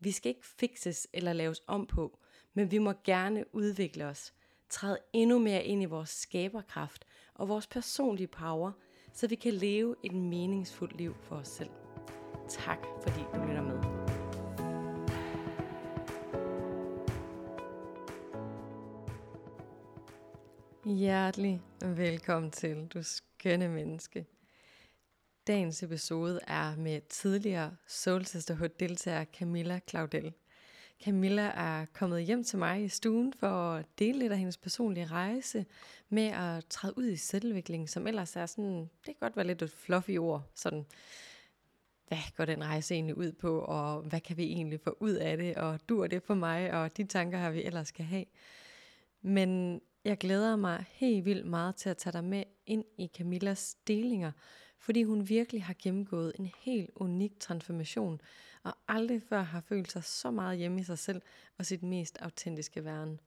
Vi skal ikke fikses eller laves om på, men vi må gerne udvikle os, træde endnu mere ind i vores skaberkraft og vores personlige power, så vi kan leve et meningsfuldt liv for os selv. Tak fordi du lytter med. Hjertelig velkommen til, du skønne menneske. Dagens episode er med tidligere Soul Sisterhood deltager Camilla Claudel. Camilla er kommet hjem til mig i stuen for at dele lidt af hendes personlige rejse med at træde ud i selvudvikling, som ellers er sådan, det kan godt være lidt et fluffy ord, sådan, hvad går den rejse egentlig ud på, og hvad kan vi egentlig få ud af det, og dur det for mig, og de tanker har vi ellers skal have. Men jeg glæder mig helt vildt meget til at tage dig med ind i Camillas delinger, fordi hun virkelig har gennemgået en helt unik transformation, og aldrig før har følt sig så meget hjemme i sig selv og sit mest autentiske væren.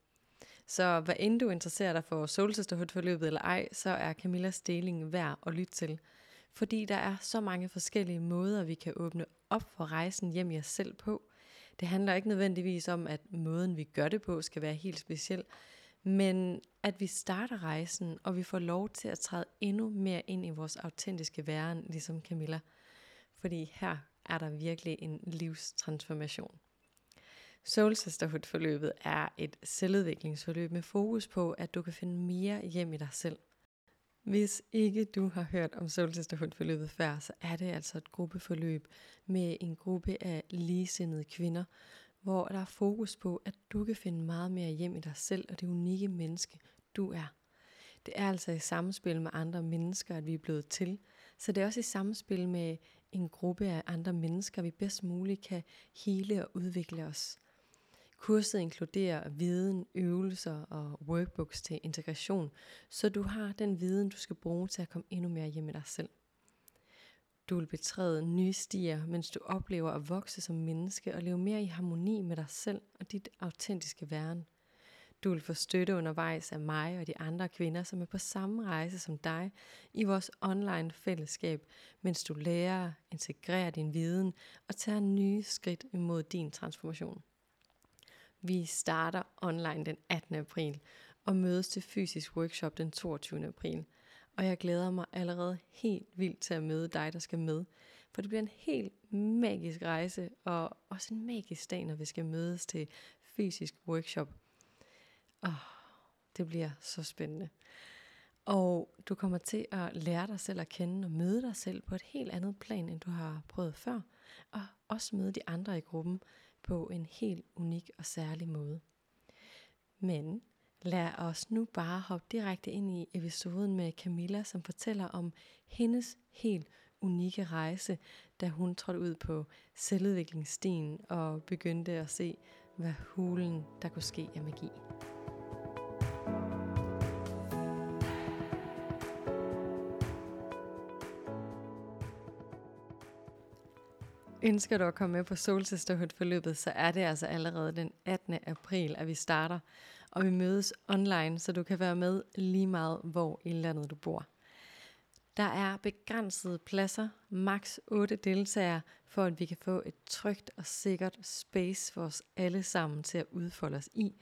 Så hvad end du interesserer dig for Soul Sisterhood-forløbet eller ej, så er Camillas deling værd at lytte til. Fordi der er så mange forskellige måder, vi kan åbne op for rejsen hjem i os selv på. Det handler ikke nødvendigvis om, at måden vi gør det på skal være helt speciel, men at vi starter rejsen, og vi får lov til at træde endnu mere ind i vores autentiske væren, ligesom Camilla. Fordi her er der virkelig en livstransformation. Soul Sisterhood forløbet er et selvudviklingsforløb med fokus på, at du kan finde mere hjem i dig selv. Hvis ikke du har hørt om Soul Sisterhood forløbet før, så er det altså et gruppeforløb med en gruppe af ligesindede kvinder, hvor der er fokus på, at du kan finde meget mere hjem i dig selv og det unikke menneske, du er. Det er altså i samspil med andre mennesker, at vi er blevet til. Så det er også i samspil med en gruppe af andre mennesker, vi bedst muligt kan hele og udvikle os. Kurset inkluderer viden, øvelser og workbooks til integration, så du har den viden, du skal bruge til at komme endnu mere hjem i dig selv. Du vil betræde nye stier, mens du oplever at vokse som menneske og leve mere i harmoni med dig selv og dit autentiske væren. Du vil få støtte undervejs af mig og de andre kvinder, som er på samme rejse som dig i vores online fællesskab, mens du lærer, integrerer din viden og tager nye skridt imod din transformation. Vi starter online den 18. april og mødes til fysisk workshop den 22. april – og jeg glæder mig allerede helt vildt til at møde dig, der skal med. For det bliver en helt magisk rejse, og også en magisk dag, når vi skal mødes til fysisk workshop. Åh, det bliver så spændende. Og du kommer til at lære dig selv at kende og møde dig selv på et helt andet plan, end du har prøvet før. Og også møde de andre i gruppen på en helt unik og særlig måde. Men Lad os nu bare hoppe direkte ind i episoden med Camilla, som fortæller om hendes helt unikke rejse, da hun trådte ud på selvudviklingsstien og begyndte at se, hvad hulen der kunne ske af magi. Ønsker du at komme med på Solsisterhood forløbet, så er det altså allerede den 18. april, at vi starter og vi mødes online, så du kan være med lige meget, hvor i landet du bor. Der er begrænsede pladser, maks 8 deltagere, for at vi kan få et trygt og sikkert space for os alle sammen til at udfolde os i.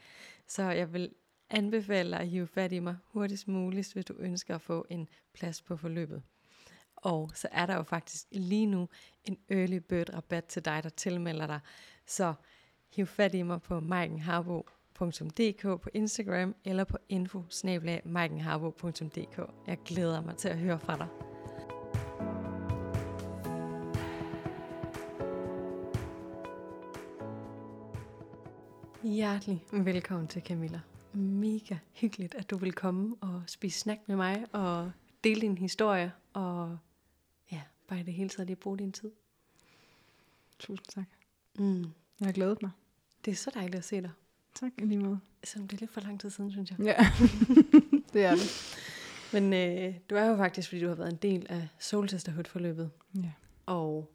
Så jeg vil anbefale dig at hive fat i mig hurtigst muligt, hvis du ønsker at få en plads på forløbet. Og så er der jo faktisk lige nu en early bird rabat til dig, der tilmelder dig. Så hiv fat i mig på Maiken Harbo maikenharbo.dk på Instagram eller på info Jeg glæder mig til at høre fra dig. Hjertelig velkommen til Camilla. Mega hyggeligt, at du vil komme og spise snack med mig og dele din historie og ja, bare i det hele taget lige bruge din tid. Tusind tak. Mm. Jeg har glædet mig. Det er så dejligt at se dig. Tak i lige måde. Selvom det er lidt for lang tid siden, synes jeg. Ja, det er det. Men øh, du er jo faktisk, fordi du har været en del af Soul Sisterhood-forløbet. Ja. Og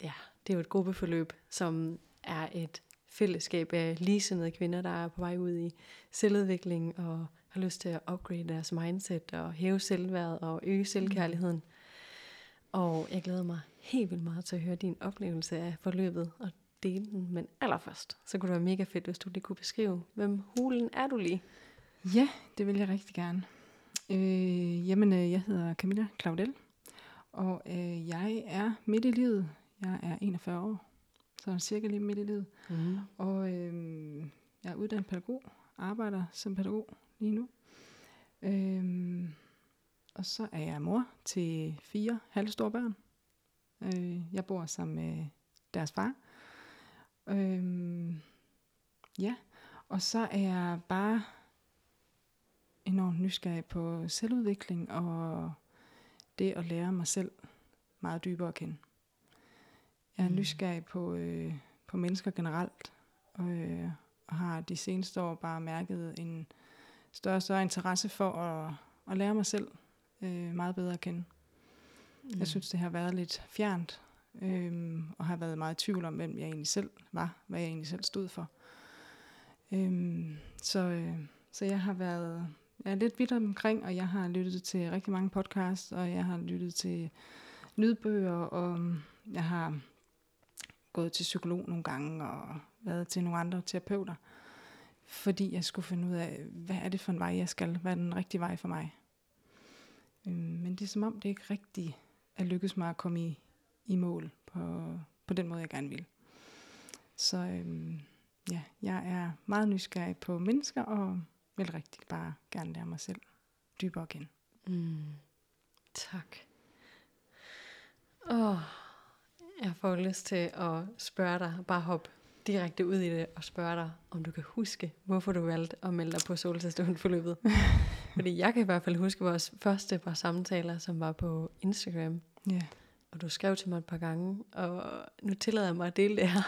ja, det er jo et gruppeforløb, som er et fællesskab af ligesindede kvinder, der er på vej ud i selvudvikling og har lyst til at upgrade deres mindset og hæve selvværd og øge selvkærligheden. Mm. Og jeg glæder mig helt vildt meget til at høre din oplevelse af forløbet og dele den. Men allerførst, så kunne det være mega fedt, hvis du lige kunne beskrive, hvem hulen er du lige? Ja, det vil jeg rigtig gerne. Øh, jamen, øh, jeg hedder Camilla Claudel, og øh, jeg er midt i livet. Jeg er 41 år, så cirka lige midt i livet. Mm. Og øh, jeg er uddannet pædagog, arbejder som pædagog lige nu. Øh, og så er jeg mor til fire halvstore børn. Øh, jeg bor sammen med deres far. Øh, ja, og så er jeg bare enormt nysgerrig på selvudvikling og det at lære mig selv meget dybere at kende. Jeg er Mm. nysgerrig på, øh, på mennesker generelt, og, øh, og har de seneste år bare mærket en større og større interesse for at, at lære mig selv øh, meget bedre at kende. Mm. Jeg synes, det har været lidt fjernt, øhm, og har været meget i tvivl om, hvem jeg egentlig selv var, hvad jeg egentlig selv stod for. Øhm, så, øh, så jeg har været jeg er lidt vidt omkring, og jeg har lyttet til rigtig mange podcasts, og jeg har lyttet til lydbøger, og jeg har gået til psykolog nogle gange, og været til nogle andre terapeuter, fordi jeg skulle finde ud af, hvad er det for en vej, jeg skal, hvad er den rigtige vej for mig. Øhm, men det er som om, det ikke rigtig er lykkedes mig at komme i, i mål på, på den måde, jeg gerne vil. Så øhm, ja, jeg er meget nysgerrig på mennesker, og vil rigtig bare gerne lære mig selv dybere kende. Mm. Tak. Åh, jeg får lyst til at spørge dig, bare hop direkte ud i det og spørge dig, om du kan huske, hvorfor du valgte at melde dig på solstation-forløbet. Fordi jeg kan i hvert fald huske vores første par samtaler, som var på Instagram. Ja, Og du skrev til mig et par gange, og nu tillader jeg mig at dele det her.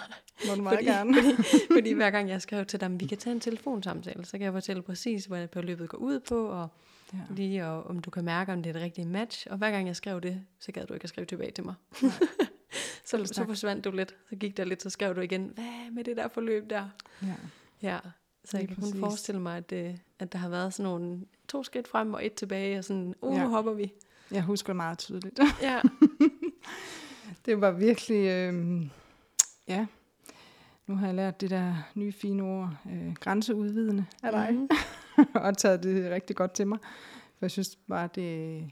må du meget fordi, gerne. Fordi, fordi hver gang jeg skrev til dem, vi kan tage en telefonsamtale, så kan jeg fortælle præcis, hvad på løbet går ud på, og Ja. lige og, om du kan mærke, om det er det rigtige match. Og hver gang jeg skrev det, så gad du ikke at skrive tilbage til mig. Så, så forsvandt du lidt. Så gik der lidt, så skrev du igen, hvad med det der forløb der? Ja. Ja, så jeg Lige kan kun præcis. forestille mig, at, det, at der har været sådan nogle to skridt frem og et tilbage, og sådan, uh, Ja. nu hopper vi. Jeg husker det meget tydeligt. Ja. Det var virkelig, øh, ja, nu har jeg lært det der nye fine ord, øh, grænseudvidende af dig, Mhm. og taget det rigtig godt til mig. For jeg synes bare, det,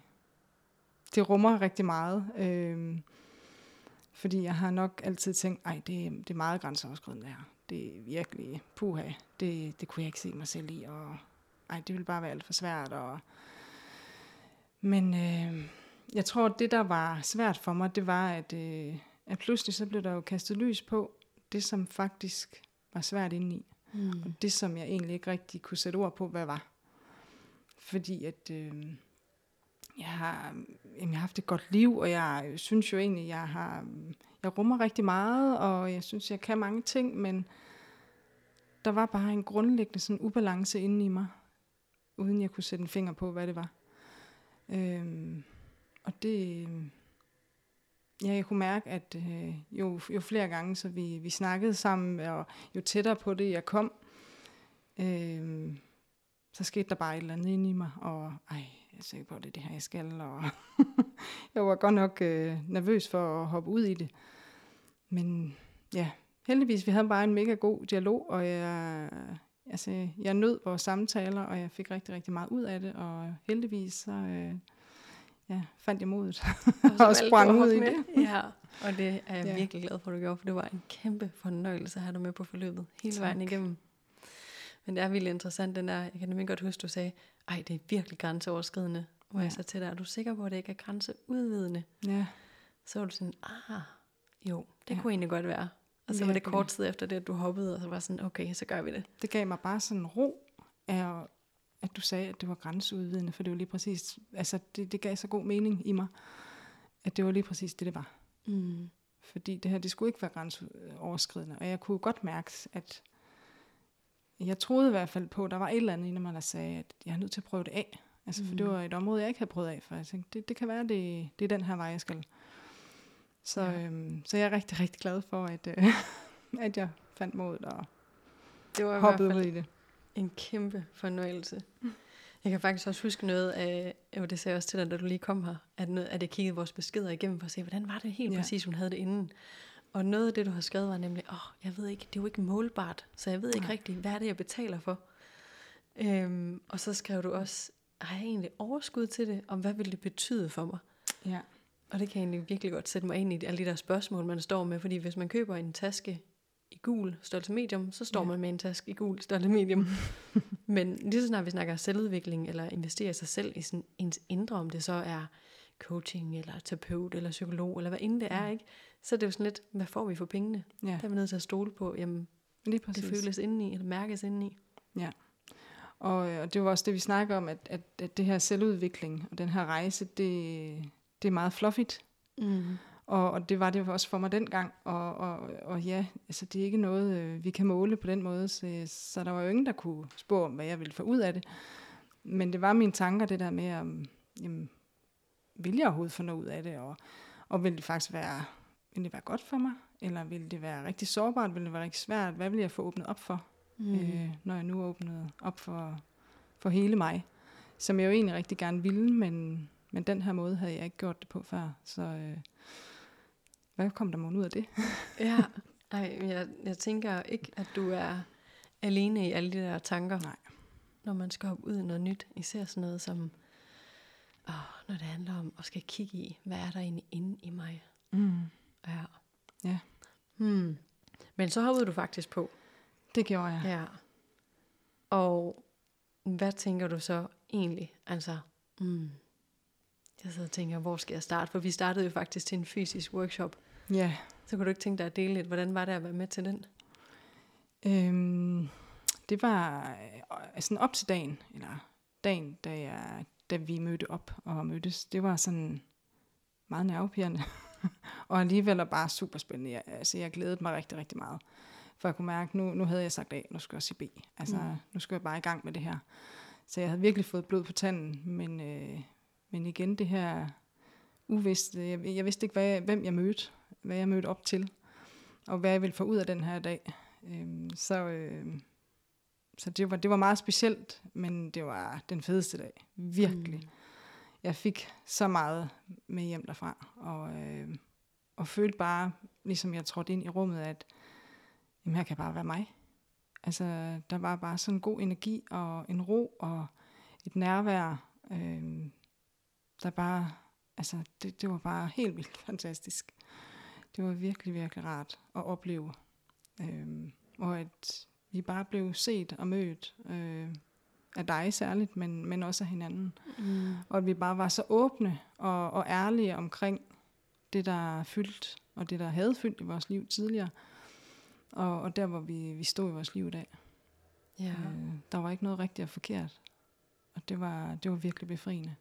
det rummer rigtig meget. Øh, fordi jeg har nok altid tænkt, ej, det, det er meget grænseoverskridende det her. Det er virkelig, puha, det, det kunne jeg ikke se mig selv i, og ej, det ville bare være alt for svært. Og, men øh, jeg tror, det, der var svært for mig, det var, at, øh, at pludselig så blev der jo kastet lys på det, som faktisk var svært indeni. Mm. Og det, som jeg egentlig ikke rigtig kunne sætte ord på, hvad var. Fordi at øh, jeg, har, jamen, jeg har haft et godt liv, og jeg synes jo egentlig, jeg har jeg rummer rigtig meget, og jeg synes, jeg kan mange ting, men der var bare en grundlæggende sådan ubalance inde i mig, uden jeg kunne sætte en finger på, hvad det var. Øhm, og det, øh, ja, jeg kunne mærke, at øh, jo, jo flere gange, så vi, vi snakkede sammen, og jo tættere på det, jeg kom, øh, så skete der bare et eller andet inde i mig, og ej, jeg er sikker på, at det er det her, jeg skal, og jeg var godt nok øh, nervøs for at hoppe ud i det. Men ja, heldigvis, vi havde bare en mega god dialog, og jeg, altså, jeg nød vores samtaler, og jeg fik rigtig, rigtig meget ud af det, og heldigvis så øh, ja, fandt jeg modet og valgte sprang ud i med. det. Ja, og det er jeg Ja. virkelig glad for, at du gjorde, for det var en kæmpe fornøjelse at have dig med på forløbet hele Tak. vejen igennem. Men det er virkelig interessant, den der, jeg kan nemlig godt huske, du sagde, ej, det er virkelig grænseoverskridende. Hvor ja. jeg så til dig, er du sikker på, at det ikke er grænseudvidende? Ja, Så var du sådan, ah, jo, det ja. Kunne egentlig godt være. Og så var det kort tid efter det, at du hoppede, og så var sådan, okay, så gør vi det. det gav mig bare sådan ro af, at du sagde, at det var grænseudvidende, for det var lige præcis, altså det, det gav så god mening i mig, at det var lige præcis det, det var. Mm. Fordi det her, det skulle ikke være grænseoverskridende, og jeg kunne godt mærke, at jeg troede i hvert fald på, at der var et eller andet inde mig, der sagde, at jeg er nødt til at prøve det af. Altså, for det Mm. var et område, jeg ikke havde prøvet af før. Jeg tænkte, det, det kan være, det, det er den her vej, jeg skal. Så, Ja. øhm, så jeg er rigtig, rigtig glad for, at, øh, at jeg fandt modet og Det var i hvert fald ud i det. En kæmpe fornøjelse. Jeg kan faktisk også huske noget af, og det sagde jeg også til dig, da du lige kom her, at, noget, at jeg kiggede vores beskeder igennem for at se, hvordan var det helt Ja. præcis, hun havde det inden. Og noget af det, du har skrevet, var nemlig, åh, oh, jeg ved ikke, det er jo ikke målbart, så jeg ved ikke Nej. rigtigt, hvad er det, jeg betaler for. Øhm, og så skrev du også, har jeg egentlig overskud til det, og hvad vil det betyde for mig? Ja. Og det kan jeg egentlig virkelig godt sætte mig ind i alle de der spørgsmål, man står med. Fordi hvis man køber en taske i gul størrelse medium, så står Ja. man med en taske i gul størrelse medium. Men lige så snart vi snakker selvudvikling, eller investerer i sig selv i sådan ens indre, om det så er coaching, eller terapeut, eller psykolog, eller hvad end det er, ikke? så er det jo sådan lidt, hvad får vi for pengene? ja, Der er vi nødt til at stole på, jamen, lige det føles indeni, eller mærkes indeni. Og, øh, og det var også det, vi snakker om, at, at, at det her selvudvikling og den her rejse, det, det er meget fluffigt. Mm. Og, og det var det også for mig dengang. Og, og, og ja, altså det er ikke noget, øh, vi kan måle på den måde. Så, så der var jo ingen, der kunne spå om, hvad jeg ville få ud af det. Men det var mine tanker, det der med, om, jamen, vil jeg overhovedet få noget ud af det? Og, og vil det faktisk være, vil det være godt for mig? Eller vil det være rigtig sårbart? Vil det være rigtig svært? Hvad vil jeg få åbnet op for? Mm. mm. øh, når jeg nu åbnede op for, for hele mig. Som jeg jo egentlig rigtig gerne ville, men, men den her måde havde jeg ikke gjort det på før. Så øh, hvad kom der mig ud af det? Ja, ej, jeg, jeg tænker ikke, at du er alene i alle de der tanker. Nej. Når man skal hoppe ud i noget nyt. Især sådan noget som, åh, når det handler om at skal kigge i, hvad er der egentlig inde i mig? Mm. Ja. Ja. Hmm. Men så hoppede du faktisk på. Det gjorde jeg. Ja. Og hvad tænker du så egentlig? Altså, mm, jeg sidder og tænker, hvor skal jeg starte? For vi startede jo faktisk til en fysisk workshop. Ja. Så kunne du ikke tænke dig at dele lidt, hvordan var det at være med til den? Øhm, det var øh, sådan op til dagen, eller dagen, da, jeg, da vi mødte op og mødtes. Det var sådan meget nervepirrende. og alligevel bare super spændende. Jeg, altså, jeg glædede mig rigtig, rigtig meget. For jeg kunne mærke, nu, nu havde jeg sagt A, nu skal jeg sige B. Altså, mm. nu skal jeg bare i gang med det her. Så jeg havde virkelig fået blod på tanden, men, øh, men igen det her uvidste. Jeg, jeg vidste ikke, hvad, jeg- hvem jeg mødte, hvad jeg mødte op til, og hvad jeg ville få ud af den her dag. Øhm, så øh, så det, var, det var meget specielt, men det var den fedeste dag. Virkelig. Mm. Jeg fik så meget med hjem derfra, og, øh, og følte bare, ligesom jeg trådte ind i rummet, at jamen, her kan bare være mig. Altså, der var bare sådan en god energi, og en ro, og et nærvær, øh, der bare, altså, det, det var bare helt vildt fantastisk. Det var virkelig, virkelig rart at opleve. Øh, og at vi bare blev set og mødt øh, af dig særligt, men, men også af hinanden. Mm. Og at vi bare var så åbne og, og ærlige omkring det, der er fyldt, og det, der havde fyldt i vores liv tidligere. Og, og der, hvor vi, vi stod i vores liv i dag. Ja. Øh, der var ikke noget rigtigt og forkert. Og det var, det var virkelig befriende.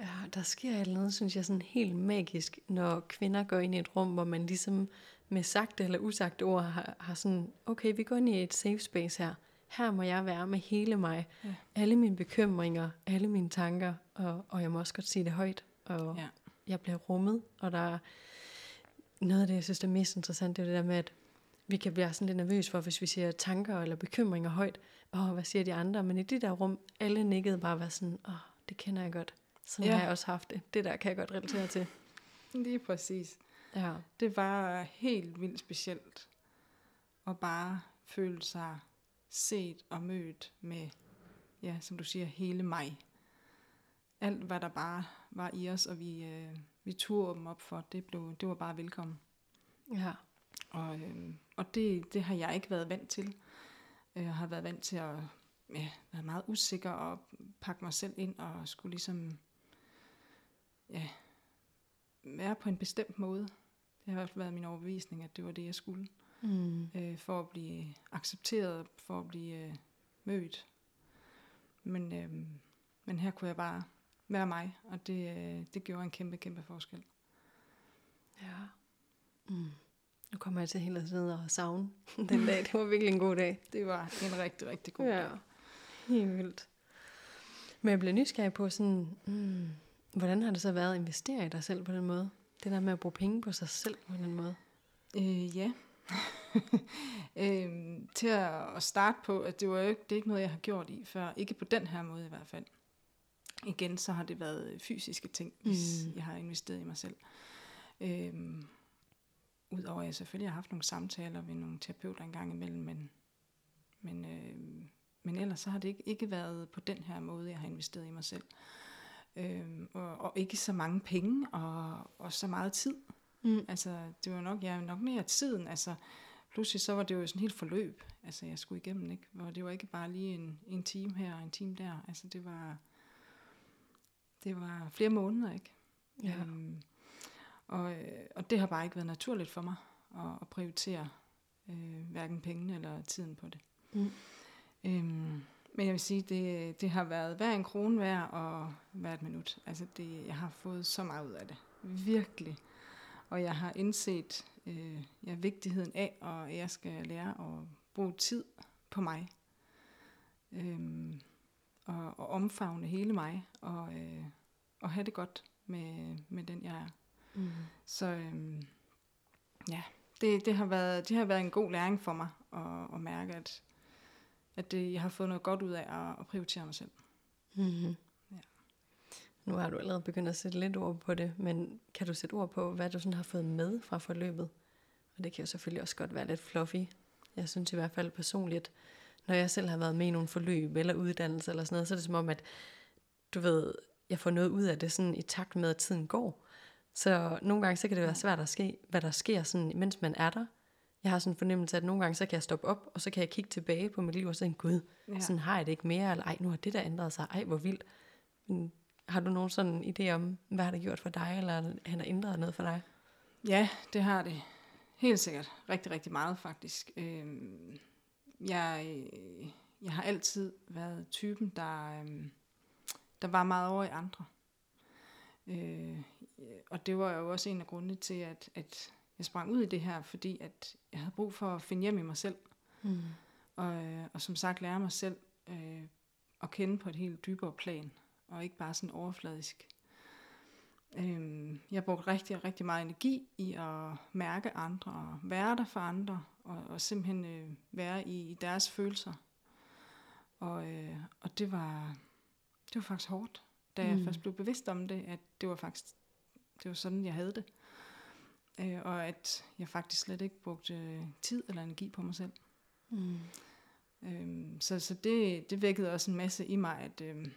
Ja, der sker et eller andet, synes jeg, sådan helt magisk, når kvinder går ind i et rum, hvor man ligesom med sagte eller usagte ord har, har sådan, okay, vi går ind i et safe space her. Her må jeg være med hele mig. Ja. Alle mine bekymringer, alle mine tanker, og, og jeg må også godt sige det højt. Og Ja. jeg bliver rummet, og der er noget af det, jeg synes, der er mest interessant, det er det der med, at vi kan blive sådan lidt nervøs for, hvis vi siger tanker eller bekymringer højt. Åh, hvad siger de andre? Men i det der rum, alle nikkede bare var sådan, åh, det kender jeg godt. Sådan Ja. har jeg også haft det. Det der kan jeg godt relatere til. Lige præcis. Ja. Det var helt vildt specielt at bare føle sig set og mødt med, ja, som du siger, hele mig. Alt, hvad der bare var i os, og vi, øh, vi turde dem op for, det, blev, det var bare velkommen. Ja. Og, øh, og det, det har jeg ikke været vant til. Jeg har været vant til at ja, være meget usikker og pakke mig selv ind og skulle ligesom ja, være på en bestemt måde. Det har i hvert fald været min overbevisning, at det var det, jeg skulle. Mm. Øh, for at blive accepteret, for at blive øh, mødt. Men, øh, men her kunne jeg bare være mig, og det, øh, det gjorde en kæmpe, kæmpe forskel. Ja. Mm. Nu kommer jeg til hele tiden og savne den dag. Det var virkelig en god dag. Det var en rigtig, rigtig god Ja, dag. helt vildt. Men jeg bliver nysgerrig på sådan, mm, hvordan har det så været at investere i dig selv på den måde? Det der med at bruge penge på sig selv på den måde. Øh, ja. øhm, til at, at starte på, at det var jo ikke, det er ikke noget, jeg har gjort i før. Ikke på den her måde i hvert fald. Igen, så har det været fysiske ting, hvis Mm. jeg har investeret i mig selv. Øhm, Udover at jeg selvfølgelig har haft nogle samtaler med nogle terapeuter en gang imellem, men, men, øh, men ellers så har det ikke, ikke været på den her måde, jeg har investeret i mig selv. Øhm, og, og ikke så mange penge og, og så meget tid. Mm. Altså, det var nok, ja, nok mere tiden. Altså, pludselig så var det jo sådan helt forløb, altså jeg skulle igennem, ikke? Hvor det var ikke bare lige en, en time her og en time der. Altså, det var, det var flere måneder, ikke? Ja. Øhm, og, øh, og det har bare ikke været naturligt for mig at, at prioritere øh, hverken pengene eller tiden på det. Mm. Øhm, men jeg vil sige, det, det har været hver en krone værd og hver et minut. Altså det, jeg har fået så meget ud af det. Virkelig. Og jeg har indset øh, ja, vigtigheden af, og jeg skal lære at bruge tid på mig. Øhm, og, og omfavne hele mig, og, øh, og have det godt med, med den, jeg er. Mm. Så øhm, ja, det, det, har været, det har været en god læring for mig at, at mærke, at, at det, jeg har fået noget godt ud af at, at prioritere mig selv. Mm-hmm. Ja. Nu har du allerede begyndt at sætte lidt ord på det, men kan du sætte ord på, hvad du sådan har fået med fra forløbet? Og det kan jo selvfølgelig også godt være lidt fluffy. Jeg synes i hvert fald personligt, når jeg selv har været med i nogle forløb eller uddannelse eller sådan noget, så er det som om, at du ved, jeg får noget ud af det sådan i takt med, at tiden går. Så nogle gange, så kan det være svært at ske, hvad der sker, sådan, mens man er der. Jeg har sådan en fornemmelse af, at nogle gange, så kan jeg stoppe op, og så kan jeg kigge tilbage på mit liv og sige, gud, ja. sådan har jeg det ikke mere, eller ej, nu har det der ændret sig, ej, hvor vildt. Men har du nogen sådan idé om, hvad har det gjort for dig, eller han har ændret noget for dig? Ja, det har det. Helt sikkert. Rigtig, rigtig meget faktisk. Øhm, jeg, jeg har altid været typen, der, øhm, der var meget over i andre. Øh, og det var jo også en af grundene til, at, at jeg sprang ud i det her, fordi at jeg havde brug for at finde hjem i mig selv. Mm. Og, øh, og som sagt lære mig selv øh, at kende på et helt dybere plan, og ikke bare sådan overfladisk. Øhm, jeg brugte rigtig, rigtig meget energi i at mærke andre, og være der for andre, og, og simpelthen øh, være i, i deres følelser. Og, øh, og det var, det var faktisk hårdt, da jeg Mm. først blev bevidst om det, at det var faktisk det var sådan, jeg havde det. Øh, og at jeg faktisk slet ikke brugte øh, tid eller energi på mig selv. Mm. Øhm, så så det, det vækkede også en masse i mig, at, øhm,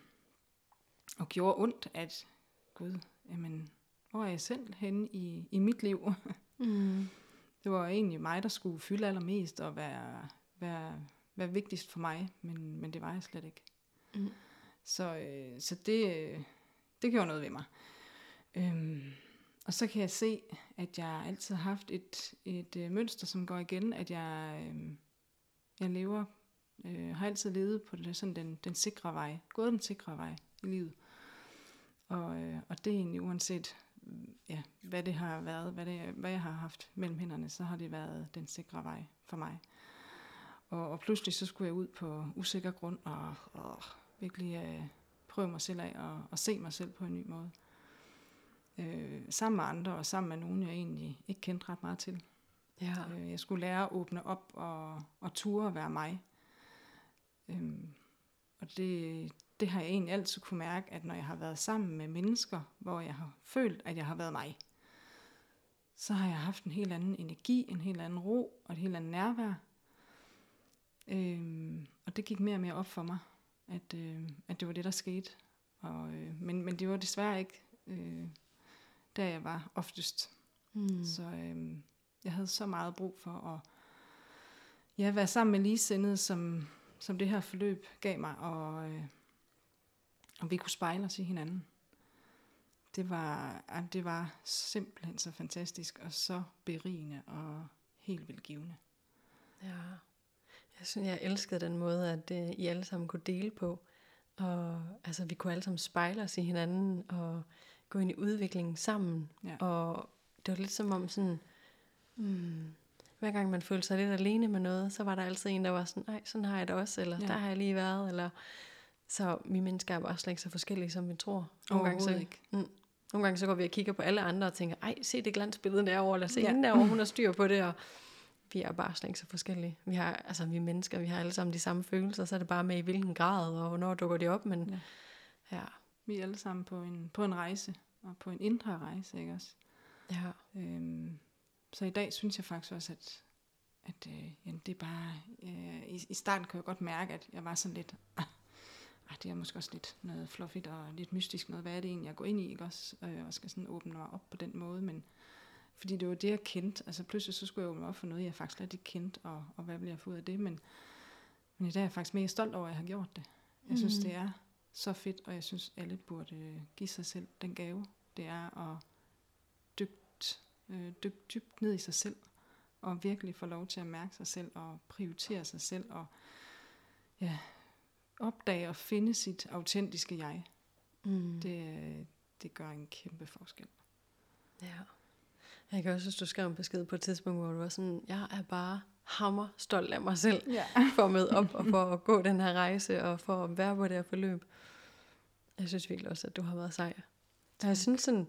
og gjorde ondt, at gud, jamen, hvor er jeg selv henne i, i mit liv? Mm. Det var egentlig mig, der skulle fylde allermest og være, være, være vigtigst for mig, men, men det var jeg slet ikke. Mm. Så, øh, så det, øh, det gjorde noget ved mig. Øhm, og så kan jeg se, at jeg altid har haft et, et øh, mønster, som går igen, at jeg, øh, jeg lever, øh, har altid levet på det, sådan den, den sikre vej, gået den sikre vej i livet. Og, øh, og det er egentlig uanset, ja, hvad det har været, hvad, det, hvad jeg har haft mellem hænderne, så har det været den sikre vej for mig. Og, og pludselig så skulle jeg ud på usikker grund og, og virkelig øh, prøve mig selv af og, og se mig selv på en ny måde. Øh, sammen med andre og sammen med nogen, jeg egentlig ikke kendte ret meget til. Ja. Øh, jeg skulle lære at åbne op og, og ture at være mig. Øhm, og det, det har jeg egentlig altid kunne mærke, at når jeg har været sammen med mennesker, hvor jeg har følt, at jeg har været mig, så har jeg haft en helt anden energi, en helt anden ro og et helt andet nærvær. Øhm, og det gik mere og mere op for mig, at, øh, at det var det, der skete. Og, øh, men, men det var desværre ikke øh, der, jeg var oftest. Mm. Så øh, jeg havde så meget brug for at ja, være sammen med ligesindede, som, som det her forløb gav mig, og, øh, og vi kunne spejle os i hinanden. Det var, det var simpelthen så fantastisk, og så berigende og helt vildt givende. Ja. Jeg synes, jeg elskede den måde, at uh, I alle sammen kunne dele på. Og altså, vi kunne alle sammen spejle os i hinanden og gå ind i udviklingen sammen. Ja. Og det var lidt som om sådan, mm, hver gang man følte sig lidt alene med noget, så var der altid en, der var sådan, nej, sådan har jeg det også, eller Ja. der har jeg lige været, eller så vi mennesker er bare slet ikke så forskellige, som vi tror. Nogle gange, så, ikke. Mm, nogle gange så går vi og kigger på alle andre og tænker, ej, se det glansbillede derovre, eller se Ja. hende derovre, hun har styr på det, og vi er bare slet ikke så forskellige. Vi har, altså vi er mennesker, vi har alle sammen de samme følelser, så er det bare med i hvilken grad, og hvornår dukker de op, men ja, ja, Vi er alle sammen på en, på en rejse, og på en indre rejse, ikke også? ja. Øhm, så i dag synes jeg faktisk også, at, at øh, jamen, det er bare... Øh, i, I starten kunne jeg godt mærke, at jeg var sådan lidt... Ah, ah, det er måske også lidt noget fluffigt og lidt mystisk noget. Hvad er det egentlig, jeg går ind i, ikke også? Øh, og skal sådan åbne mig op på den måde, men... Fordi det var det, jeg kendte. Altså pludselig så skulle jeg åbne op for noget, jeg faktisk slet ikke kendte, og, og hvad bliver jeg få ud af det? Men, men i dag er jeg faktisk mega stolt over, at jeg har gjort det. Jeg synes, Mhm. det er så fedt, og jeg synes, alle burde øh, give sig selv den gave, det er at dygt, øh, dykke dybt ned i sig selv, og virkelig få lov til at mærke sig selv, og prioritere sig selv, og ja, opdage og finde sit autentiske jeg. Mm. Det, øh, det gør en kæmpe forskel. Ja. Jeg kan også huske, du skrev en besked på et tidspunkt, hvor du var sådan, jeg er bare hammer stolt af mig selv, Ja. for at møde op og for at gå den her rejse, og for at være på det her forløb. Jeg synes virkelig også, at du har været sej. Og jeg synes sådan,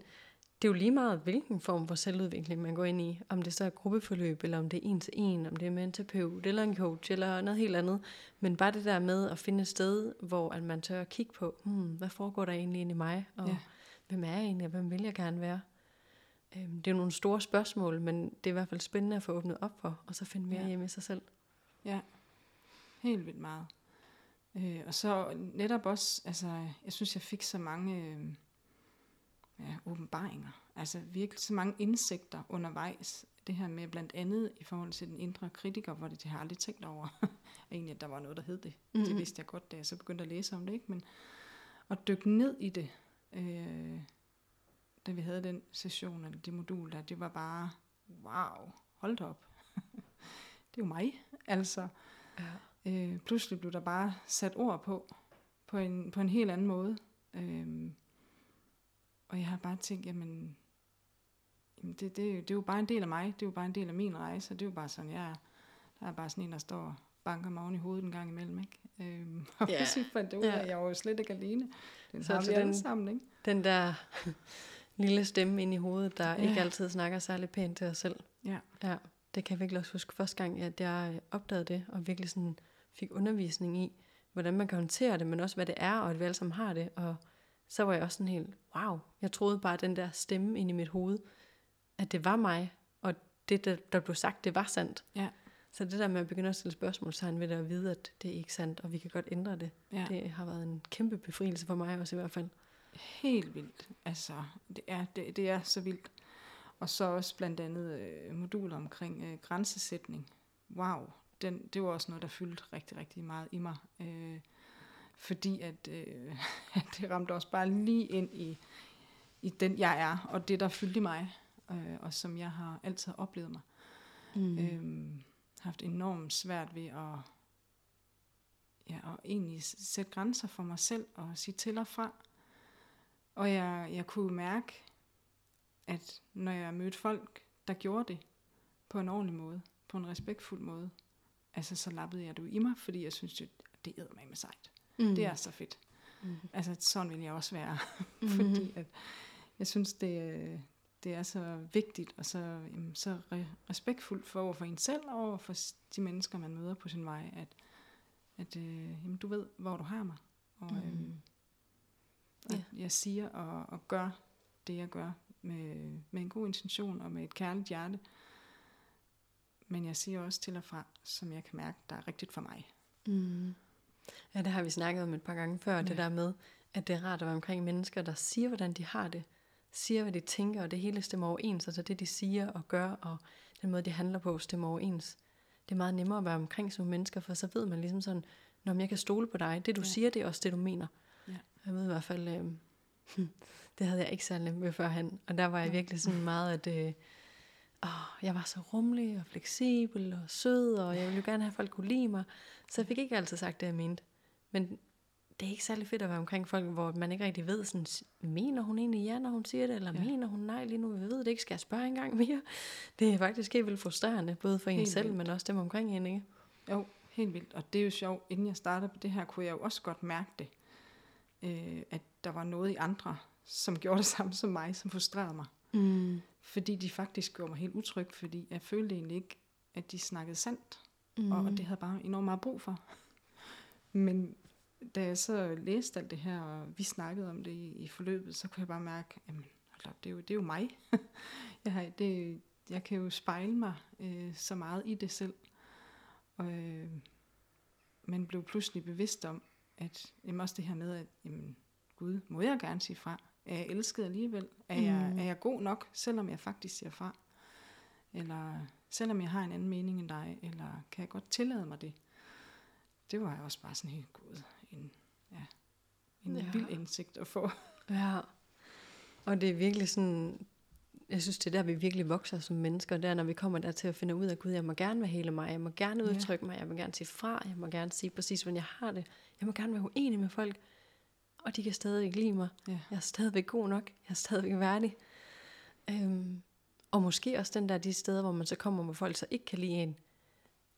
det er jo lige meget, hvilken form for selvudvikling man går ind i. Om det så er gruppeforløb, eller om det er en til en, om det er med en terapeut, eller en coach, eller noget helt andet. Men bare det der med at finde et sted, hvor at man tør at kigge på, hmm, hvad foregår der egentlig inde i mig, og Ja. hvem er jeg egentlig, og hvem vil jeg gerne være? Øhm, Det er jo nogle store spørgsmål, men det er i hvert fald spændende at få åbnet op for, og så finde mere Ja. hjemme i sig selv. Ja, helt vildt meget. Øh, og så netop også, altså, jeg synes, jeg fik så mange øh, ja, åbenbaringer. Altså virkelig så mange indsigter undervejs. Det her med blandt andet i forhold til den indre kritiker, hvor det, det har jeg aldrig tænkt over. Egentlig, at der var noget, der hed det. Mm-hmm. Det vidste jeg godt, da jeg så begyndte at læse om det. Ikke? Men at dykke ned i det, øh, da vi havde den session, eller det modul der, det var bare, wow, hold da op. det er jo mig, altså. Ja. Øh, pludselig blev der bare sat ord på, på en, på en helt anden måde. Øh, og jeg har bare tænkt, jamen, jamen det, det, det er jo bare en del af mig, det er jo bare en del af min rejse, og det er jo bare sådan, jeg er. Der er bare sådan en, der står og banker mig oven i hovedet en gang imellem, ikke? Øhm, og yeah. så fandt det ud af, at jeg var jo slet ikke alene. Den Så har vi alle sammen, ikke? Den der lille stemme ind i hovedet, der Ja. ikke altid snakker særlig pænt til os selv. Ja. Ja, det kan jeg virkelig også huske første gang, at jeg opdagede det, og virkelig sådan fik undervisning i, hvordan man kan håndtere det, men også hvad det er, og at vi alle sammen har det. Og så var jeg også sådan helt, wow, jeg troede bare, at den der stemme ind i mit hoved, at det var mig, og det, der, der blev sagt, det var sandt. Ja. Så det der med at begynde at stille spørgsmålstegn ved det, og vide, at det er ikke sandt, og vi kan godt ændre det, Ja. det har været en kæmpe befrielse for mig også i hvert fald. Helt vildt. Altså, det er, det, det er så vildt. Og så også blandt andet øh, moduler omkring øh, grænsesætning. Wow, den, det var også noget, der fyldte rigtig, rigtig meget i mig. Øh, fordi at øh, det ramte også bare lige ind i, i den, jeg er, og det, der fyldte i mig, øh, og som jeg har altid oplevet mig. Mm. Øhm, haft enormt svært ved at, ja, at egentlig sætte grænser for mig selv og sige til og fra. Og jeg, jeg kunne mærke, at når jeg mødte folk, der gjorde det på en ordentlig måde, på en respektfuld måde, altså så lappede jeg det jo i mig, fordi jeg synes, det, det æder mig med sejt. Mm. Det er så fedt. Mm. Altså sådan vil jeg også være, Mhm. fordi at jeg synes, det, øh, det er så vigtigt og så, jamen, så re- respektfuldt for over for en selv og over for de mennesker, man møder på sin vej, at, at øh, jamen, du ved, hvor du har mig. Og, øh, at Ja. Jeg siger og, og gør det, jeg gør med, med en god intention og med et kærligt hjerte. Men jeg siger også til og fra, som jeg kan mærke, der er rigtigt for mig. Mm. Ja, det har vi snakket om et par gange før, ja. Det der med, at det er rart at være omkring mennesker, der siger, hvordan de har det, siger, hvad de tænker, og det hele stemmer overens, altså det, de siger og gør, og den måde, de handler på, stemmer overens. Det er meget nemmere at være omkring nogle mennesker, for så ved man ligesom sådan, når jeg kan stole på dig, det du ja. siger, det er også det, du mener. Ja. Jeg ved i hvert fald, øh, det havde jeg ikke særlig nemt med førhen, og der var jeg virkelig sådan meget, at øh, åh, jeg var så rummelig og fleksibel og sød, og jeg ville jo gerne have, at folk kunne lide mig. Så jeg fik ikke altid sagt det, jeg mente. Men det er ikke særlig fedt at være omkring folk, hvor man ikke rigtig ved, sådan, mener hun egentlig ja, når hun siger det, eller ja. mener hun nej lige nu, vi ved det ikke, skal jeg spørge en gang mere? Det er faktisk helt vildt frustrerende, både for en Helt selv, vildt. men også dem omkring en, ikke? Jo, helt vildt. Og det er jo sjovt, inden jeg startede på det her, kunne jeg jo også godt mærke det. Øh, at der var noget i andre, som gjorde det samme som mig, som frustrerede mig. Mm. Fordi de faktisk gjorde mig helt utryg, fordi jeg følte egentlig ikke, at de snakkede sandt. Mm. Og, og det havde jeg bare enormt meget brug for. Men da jeg så læste alt det her, og vi snakkede om det i, i forløbet, så kunne jeg bare mærke, jamen, op, det, er jo, det er jo mig. jeg, har, det, jeg kan jo spejle mig øh, så meget i det selv. Og øh, man blev pludselig bevidst om, at jamen også det her med, at jamen, Gud, må jeg gerne sige fra? Er jeg elsket alligevel? Er, mm. jeg, er jeg god nok, selvom jeg faktisk siger fra? Eller selvom jeg har en anden mening end dig, eller kan jeg godt tillade mig det? Det var også bare sådan helt god, en, ja, en Ja. vild indsigt at få. Ja, og det er virkelig sådan, jeg synes, det er der, vi virkelig vokser som mennesker, det er, når vi kommer der til at finde ud af, Gud, jeg må gerne være hele mig, jeg må gerne Ja. udtrykke mig, jeg må gerne sige fra, jeg må gerne sige præcis, hvordan jeg har det, jeg må gerne være uenig med folk, og de kan stadig ikke lide mig. Ja. Jeg er stadigvæk god nok, jeg er stadigvæk værdig. Øhm, og måske også den der, de steder, hvor man så kommer, hvor folk så ikke kan lide en.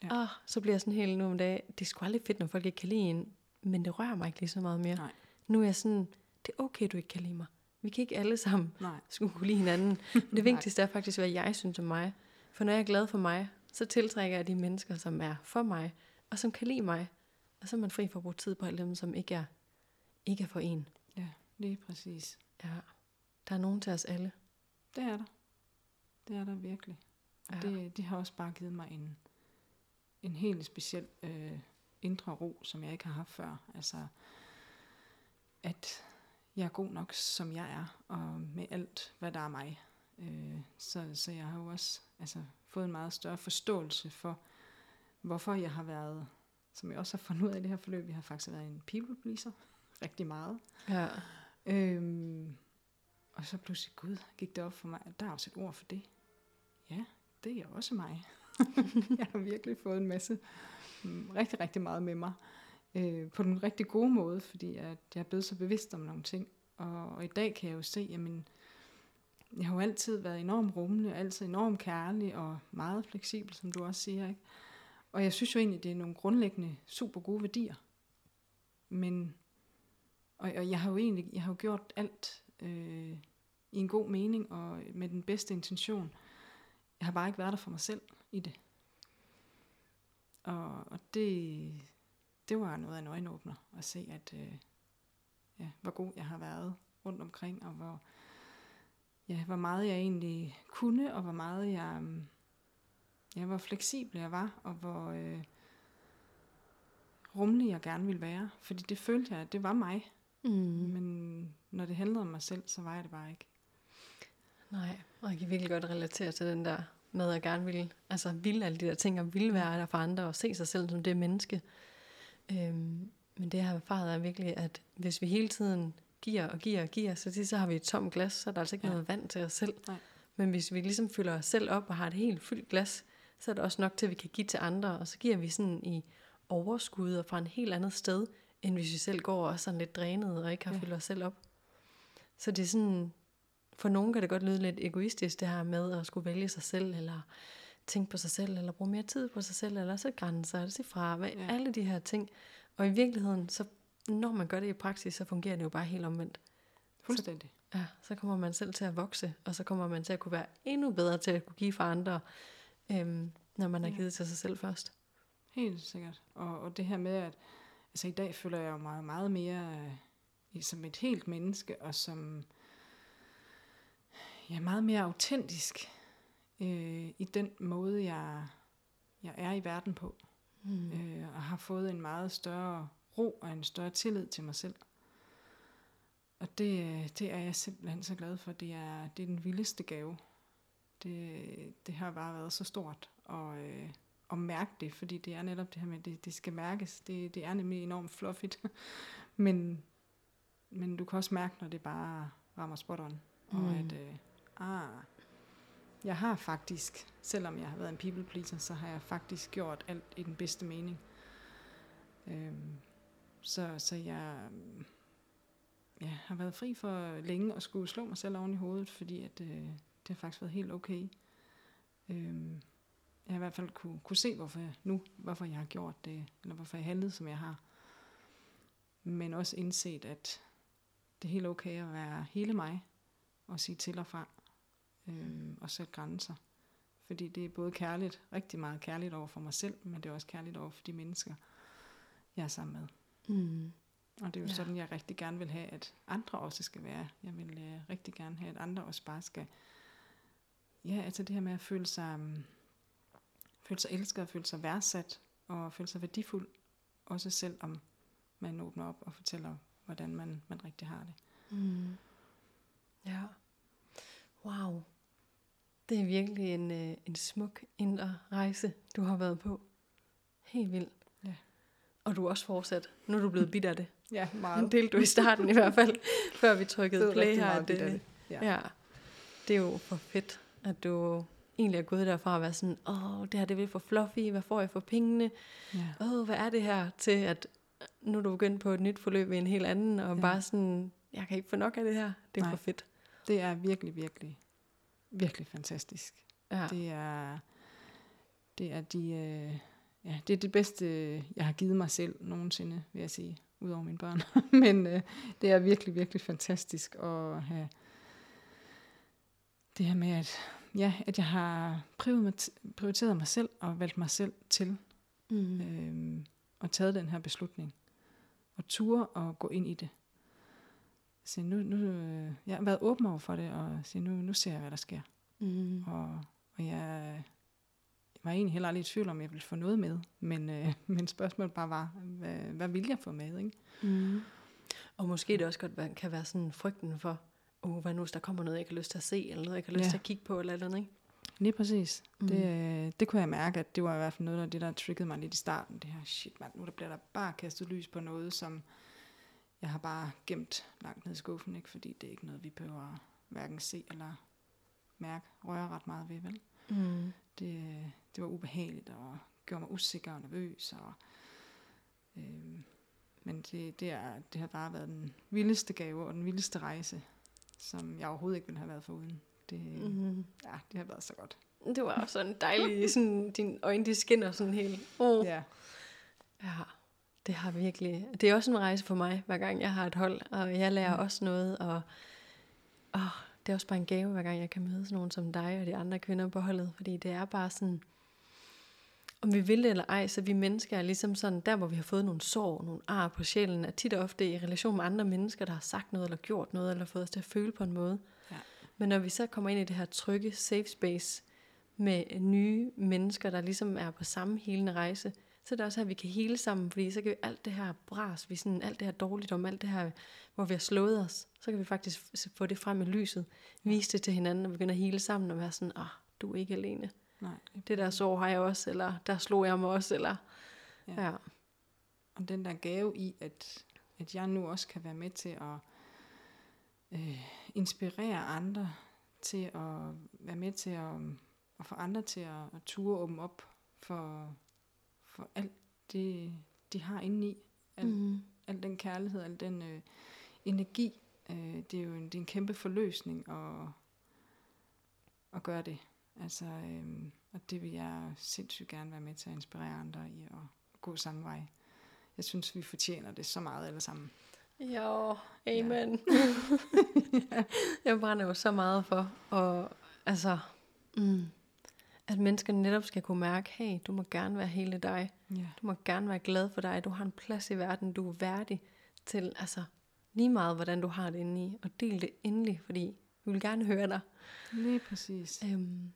Ja. Ja. Ah, så bliver jeg sådan helt nu om dagen, det er sgu aldrig fedt, når folk ikke kan lide en, men det rører mig ikke lige så meget mere. Nej. Nu er jeg sådan, det er okay, du ikke kan lide mig. Vi kan ikke alle sammen Nej. skulle kunne lide hinanden. Men det vigtigste er faktisk, hvad jeg synes om mig. For når jeg er glad for mig, så tiltrækker jeg de mennesker, som er for mig, og som kan lide mig. Og så er man fri for at bruge tid på alle dem, som ikke er, ikke er for en. Ja, lige præcis. Ja. Der er nogen til os alle. Det er der. Det er der virkelig. Og Ja. det, det har også bare givet mig en, en helt speciel øh, indre ro, som jeg ikke har haft før. Altså, at jeg er god nok, som jeg er, og med alt, hvad der er mig. Øh, så, så jeg har jo også altså, fået en meget større forståelse for, hvorfor jeg har været, som jeg også har fundet ud af i det her forløb, jeg har faktisk været en people pleaser rigtig meget. Ja. Øhm, og så pludselig, gud, gik det op for mig, at der er også et ord for det. Ja, det er også mig. jeg har virkelig fået en masse, mm, rigtig, rigtig meget med mig. Øh, på den rigtig gode måde, fordi at jeg er blevet så bevidst om nogle ting. Og, og i dag kan jeg jo se, jamen, jeg har jo altid været enormt rummelig, og altid enormt kærlig, og meget fleksibel, som du også siger. Ikke? Og jeg synes jo egentlig, det er nogle grundlæggende, super gode værdier. Men og, og jeg har jo egentlig jeg har jo gjort alt øh, i en god mening og med den bedste intention. Jeg har bare ikke været der for mig selv i det. Og, og det, det var noget af en øjenåbner at se, at øh, ja, hvor god jeg har været rundt omkring, og hvor, ja, hvor meget jeg egentlig kunne, og hvor meget jeg, mm, ja, hvor fleksibel jeg var, og hvor øh, rummelig jeg gerne ville være. Fordi det følte jeg, at det var mig. Mm. Men når det handlede om mig selv, så var jeg det bare ikke. Nej, og jeg kan virkelig godt relatere til den der med at gerne ville, altså ville alle de der ting, og ville være der for andre, og se sig selv som det menneske. Øhm, men det jeg har erfaret er virkelig, at hvis vi hele tiden giver og giver og giver, så, til, så har vi et tomt glas, så er der altså ikke Ja. noget vand til os selv. Nej. Men hvis vi ligesom fylder os selv op og har et helt fyldt glas, så er det også nok til, at vi kan give til andre, og så giver vi sådan i overskud og fra en helt andet sted, end hvis vi selv går og er sådan lidt drænet og ikke har ja. fyldt os selv op. Så det er sådan, for nogen kan det godt lyde lidt egoistisk, det her med at skulle vælge sig selv, eller tænke på sig selv, eller bruge mere tid på sig selv, eller sætte grænser, eller sige fra, hvad, Ja. ja. alle de her ting. Og i virkeligheden, så når man gør det i praksis, så fungerer det jo bare helt omvendt. Fuldstændig. Ja, så kommer man selv til at vokse, og så kommer man til at kunne være endnu bedre til at kunne give for andre, øhm, når man har Ja. givet til sig selv først. Helt sikkert. Og, og det her med, at altså i dag føler jeg mig meget mere øh, som et helt menneske, og som ja, meget mere autentisk øh, i den måde, jeg, jeg er i verden på. Mm. øh, og har fået en meget større ro og en større tillid til mig selv. Og det, det er jeg simpelthen så glad for. Det er, det er den vildeste gave. Det, det har bare været så stort at, øh, at mærke det, fordi det er netop det her med, at det, det skal mærkes. Det, det er nemlig enormt fluffigt. men, men du kan også mærke, når det bare rammer spot on. Og Mm. at, øh, ah, jeg har faktisk, selvom jeg har været en people pleaser, så har jeg faktisk gjort alt i den bedste mening. Øhm, så, så jeg ja, har været fri for længe at skulle slå mig selv oven i hovedet, fordi at, øh, det har faktisk været helt okay. Øhm, jeg har i hvert fald kunne, kunne se, hvorfor jeg, nu, hvorfor jeg har gjort det, eller hvorfor jeg handlede, som jeg har. Men også indset, at det er helt okay at være hele mig, og sige til og fra, øhm, og sætte grænser. Fordi det er både kærligt, rigtig meget kærligt over for mig selv, men det er også kærligt over for de mennesker, jeg er sammen med. Mm. Og det er jo Ja. sådan, jeg rigtig gerne vil have, at andre også skal være. Jeg vil øh, rigtig gerne have, at andre også bare skal... Ja, altså det her med at føle sig, um, føle sig elsket, og føle sig værdsat, og føle sig værdifuld, også selvom man åbner op og fortæller, hvordan man, man rigtig har det. Mm. Ja. Wow. Det er virkelig en, øh, en smuk indre rejse, du har været på. Helt vildt. Ja. Og du er også fortsat. Nu er du blevet bidt af det. Ja, Det delte du i starten i hvert fald, før vi trykkede play her. meget Det, det. ja. ja. Det er jo for fedt, at du egentlig er gået derfra at være sådan, åh, det her det er for fluffy, hvad får jeg for pengene? Ja. Åh, hvad er det her? Til at nu er du begyndt på et nyt forløb i en helt anden, og Ja. bare sådan, jeg kan ikke få nok af det her. Det er Nej. for fedt. Det er virkelig, virkelig, virkelig fantastisk. Ja. Det er, det er de, øh, ja, det er det bedste, jeg har givet mig selv nogensinde, vil jeg sige, udover mine børn. Men øh, det er virkelig, virkelig fantastisk at have det her med, at, ja, at jeg har prioriteret mig, selv og valgt mig selv til Mm. øh, og taget den her beslutning. Og ture og gå ind i det. Så nu, nu, øh, jeg har været åben over for det, og sige, nu, nu ser jeg, hvad der sker. Mm. Og, og jeg var egentlig heller aldrig i tvivl om, jeg ville få noget med. Men, øh, men spørgsmålet bare var, hvad, hvad vil jeg få med? Ikke? Mm. Og måske det også godt kan være sådan frygten for, oh, hvad nu hvis der kommer noget, jeg ikke har lyst til at se, eller noget, jeg ikke har lyst Ja. til at kigge på, eller et eller andet, ikke? Lige præcis. Mm. Mm. Det, øh, det kunne jeg mærke, at det var i hvert fald noget af det, der triggede mig lidt i starten. Det her, shit mand, nu der bliver der bare kastet lys på noget, som jeg har bare gemt langt ned i skuffen, ikke? fordi det er ikke noget, vi behøver hverken se eller mærke, røre ret meget ved, vel? Mm. Det, det var ubehageligt og gjorde mig usikker og nervøs. Og, øh, men det, det, er, det har bare været den vildeste gave og den vildeste rejse, som jeg overhovedet ikke ville have været foruden. Det, mm. Mm. ja, det har været så godt. Det var også sådan dejligt, sådan, dine øjne de skinner sådan helt. Oh. Ja, det har virkelig, det er også en rejse for mig, hver gang jeg har et hold, og jeg lærer Mm. også noget, og åh, det er også bare en gave, hver gang jeg kan møde sådan nogen som dig og de andre kvinder på holdet, fordi det er bare sådan, om vi vil det eller ej, så vi mennesker er ligesom sådan, der hvor vi har fået nogle sår, nogle ar på sjælen, er tit og ofte i relation med andre mennesker, der har sagt noget eller gjort noget, eller fået os til at føle på en måde. Ja. Men når vi så kommer ind i det her trygge safe space med nye mennesker, der ligesom er på samme helende rejse, så er det også her, vi kan hele sammen, fordi så kan vi alt det her bras, vi sådan, alt det her dårligdom, alt det her, hvor vi har slået os, så kan vi faktisk få det frem i lyset, vise det til hinanden, og begynde at hele sammen og være sådan, ah, du er ikke alene. Nej, Det der sår har jeg også, eller der slog jeg mig også, eller Ja. ja. ja. Og den der gave i, at, at jeg nu også kan være med til at øh, inspirere andre til at være med til at, at få andre til at, at ture åbne op for, for alt det, de har indeni. Al, mm. Al den kærlighed, al den øh, energi. Øh, det er jo en, det er en kæmpe forløsning at, at gøre det. Altså, øh, og det vil jeg sindssygt gerne være med til at inspirere andre i at gå samme vej. Jeg synes, vi fortjener det så meget alle sammen. Jo, amen. Ja. jeg brænder jo så meget for, og altså, mm, at mennesker netop skal kunne mærke, hey, du må gerne være hele dig. Ja. Du må gerne være glad for dig. Du har en plads i verden. Du er værdig til, altså, lige meget, hvordan du har det inde i. Og del det endelig, fordi vi vil gerne høre dig. Lige præcis. Øhm,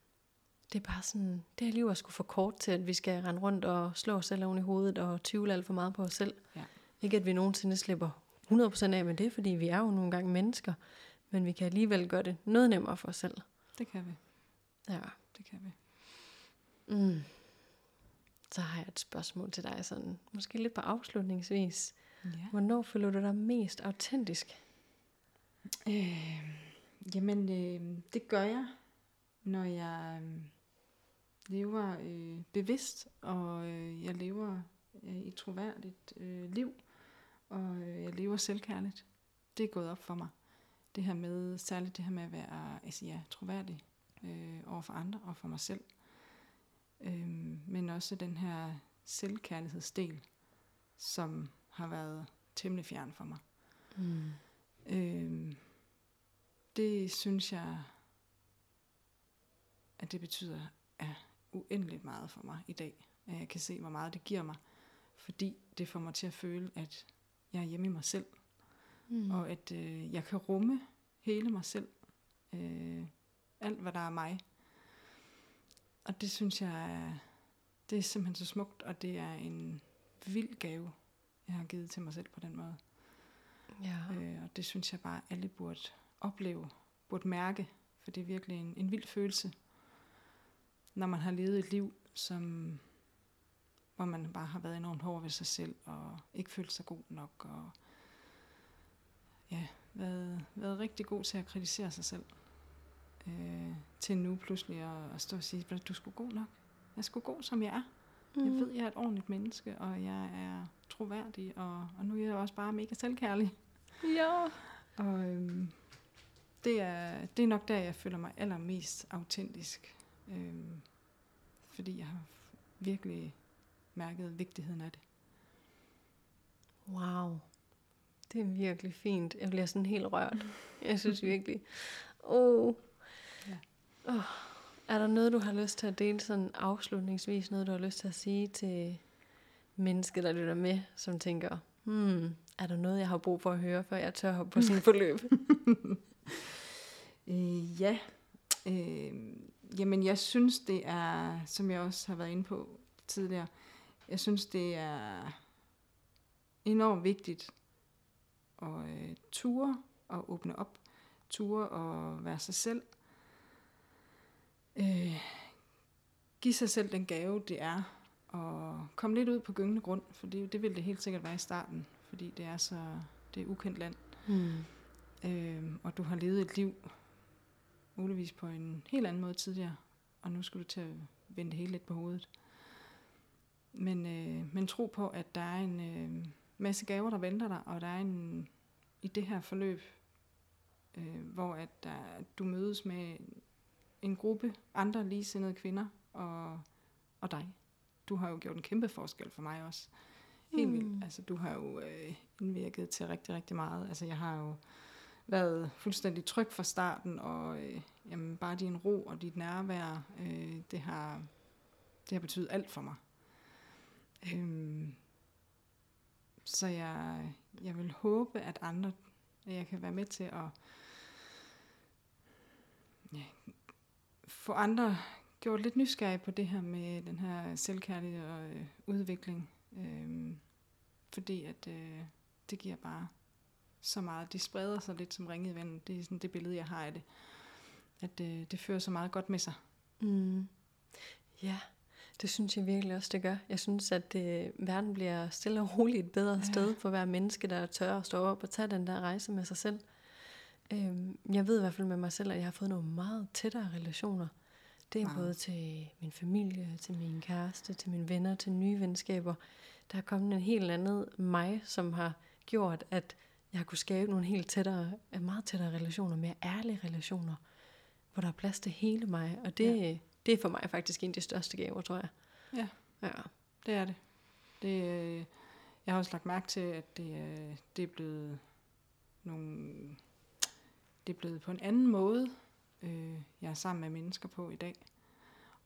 det er bare sådan, det her liv er sgu for kort til, at vi skal rende rundt og slå os selv oven i hovedet og tvivle alt for meget på os selv. Ja. Ikke at vi nogensinde slipper 100% af med det, fordi vi er jo nogle gange mennesker. Men vi kan alligevel gøre det noget nemmere for os selv. Det kan vi. Ja. Det kan vi. Mm. Så har jeg et spørgsmål til dig, sådan, måske lidt på afslutningsvis. Ja. Hvornår føler du dig mest autentisk? Øh, jamen, øh, det gør jeg, når jeg øh, lever øh, bevidst, og øh, jeg lever øh, et troværdigt øh, liv, og øh, jeg lever selvkærligt. Det er gået op for mig. Det her med, særligt det her med at være altså ja, troværdig øh, over for andre og for mig selv. Øh, men også den her selvkærlighedsdel, som har været temmelig fjern for mig. Mm. Øh, det synes jeg, at det betyder er uendeligt meget for mig i dag. At jeg kan se, hvor meget det giver mig. Fordi det får mig til at føle, at jeg er hjemme i mig selv. Mm. Og at øh, jeg kan rumme hele mig selv. Øh, alt, hvad der er mig. Og det synes jeg er, det er simpelthen så smukt, og det er en vild gave, jeg har givet til mig selv på den måde. Ja. Øh, og det synes jeg bare, alle burde opleve, burde mærke, for det er virkelig en, en vild følelse, når man har levet et liv, som, hvor man bare har været enormt hård ved sig selv, og ikke følt sig god nok, og ja, været, været rigtig god til at kritisere sig selv. Øh, til nu pludselig at, at stå og sige, du er sgu god nok. Jeg sgu god, som jeg er. Mm. Jeg ved, jeg er et ordentligt menneske, og jeg er troværdig, og, og nu er jeg også bare mega selvkærlig. Ja. Og øhm, det, er, det er nok der, jeg føler mig allermest autentisk. Øhm, fordi jeg har virkelig mærket vigtigheden af det. Wow. Det er virkelig fint. Jeg bliver sådan helt rørt. Jeg synes virkelig. Oh. Oh. Er der noget, du har lyst til at dele sådan afslutningsvis? Noget, du har lyst til at sige til mennesket, der lytter med, som tænker, hmm, er der noget, jeg har brug for at høre, før jeg tør hoppe på sådan et forløb? Øh, ja. Øh, jamen, jeg synes, det er, som jeg også har været inde på tidligere, jeg synes, det er enormt vigtigt at øh, ture og åbne op, ture og være sig selv. Øh, give sig selv den gave, det er at komme lidt ud på gyngende grund, for det, det vil det helt sikkert være i starten, fordi det er så det er ukendt land. hmm. Øh, og du har levet et liv, muligvis på en helt anden måde tidligere, og nu skal du til at vende det hele lidt på hovedet. Men, øh, men tro på, at der er en øh, masse gaver, der venter dig, og der er en i det her forløb, øh, hvor at der, du mødes med en gruppe andre ligesindede kvinder og, og dig. Du har jo gjort en kæmpe forskel for mig også. Helt Mm. vildt. Altså, du har jo øh, indvirket til rigtig, rigtig meget. Altså, jeg har jo været fuldstændig tryg fra starten, og øh, jamen, bare din ro og dit nærvær, øh, det, har, det har betydet alt for mig. Øhm, så jeg, jeg vil håbe, at andre, at jeg kan være med til at ja, få andre gjort lidt nysgerrige på det her med den her selvkærlighed og øh, udvikling. Øhm, fordi at øh, det giver bare så meget. Det spreder sig lidt som ringet vand. Det er sådan det billede, jeg har af det. At øh, det fører så meget godt med sig. Mm. Ja, det synes jeg virkelig også, det gør. Jeg synes, at øh, verden bliver stille og roligt et bedre ja. sted for hver menneske, der tør at stå op og tage den der rejse med sig selv. Øhm, jeg ved i hvert fald med mig selv, at jeg har fået nogle meget tættere relationer. Det er Meget. både til min familie, til min kæreste, til mine venner, til nye venskaber. Der er kommet en helt andet mig, som har gjort, at jeg har kunne skabe nogle helt tættere, øh, meget tættere relationer, mere ærlige relationer, hvor der er plads til hele mig. Og det, ja. det er for mig faktisk en af de største gaver, tror jeg. Ja. Ja. Det er det. det øh, jeg har også lagt mærke til, at det, øh, det er blevet nogle, det er blevet på en anden måde, øh, jeg er sammen med mennesker på i dag.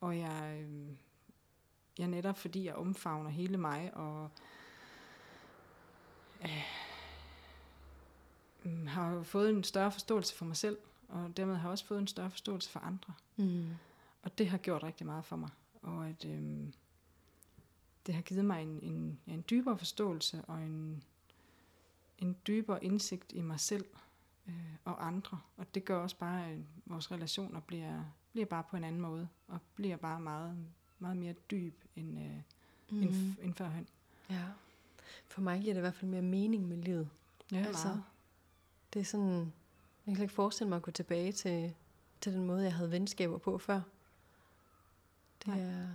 Og jeg, øh, jeg netop fordi jeg omfavner hele mig og øh, har jo fået en større forståelse for mig selv, og dermed har jeg også fået en større forståelse for andre. Mm. Og det har gjort rigtig meget for mig. Og at øhm, det har givet mig en, en, en dybere forståelse og en, en dybere indsigt i mig selv øh, og andre. Og det gør også bare, at vores relationer bliver, bliver bare på en anden måde. Og bliver bare meget, meget mere dyb end, øh, mm. end, f- end førhen. Ja. For mig giver det i hvert fald mere mening med livet. Ja, Altså, Det er sådan, jeg kan ikke forestille mig at gå tilbage til, til den måde, jeg havde venskaber på før. Det Nej. er,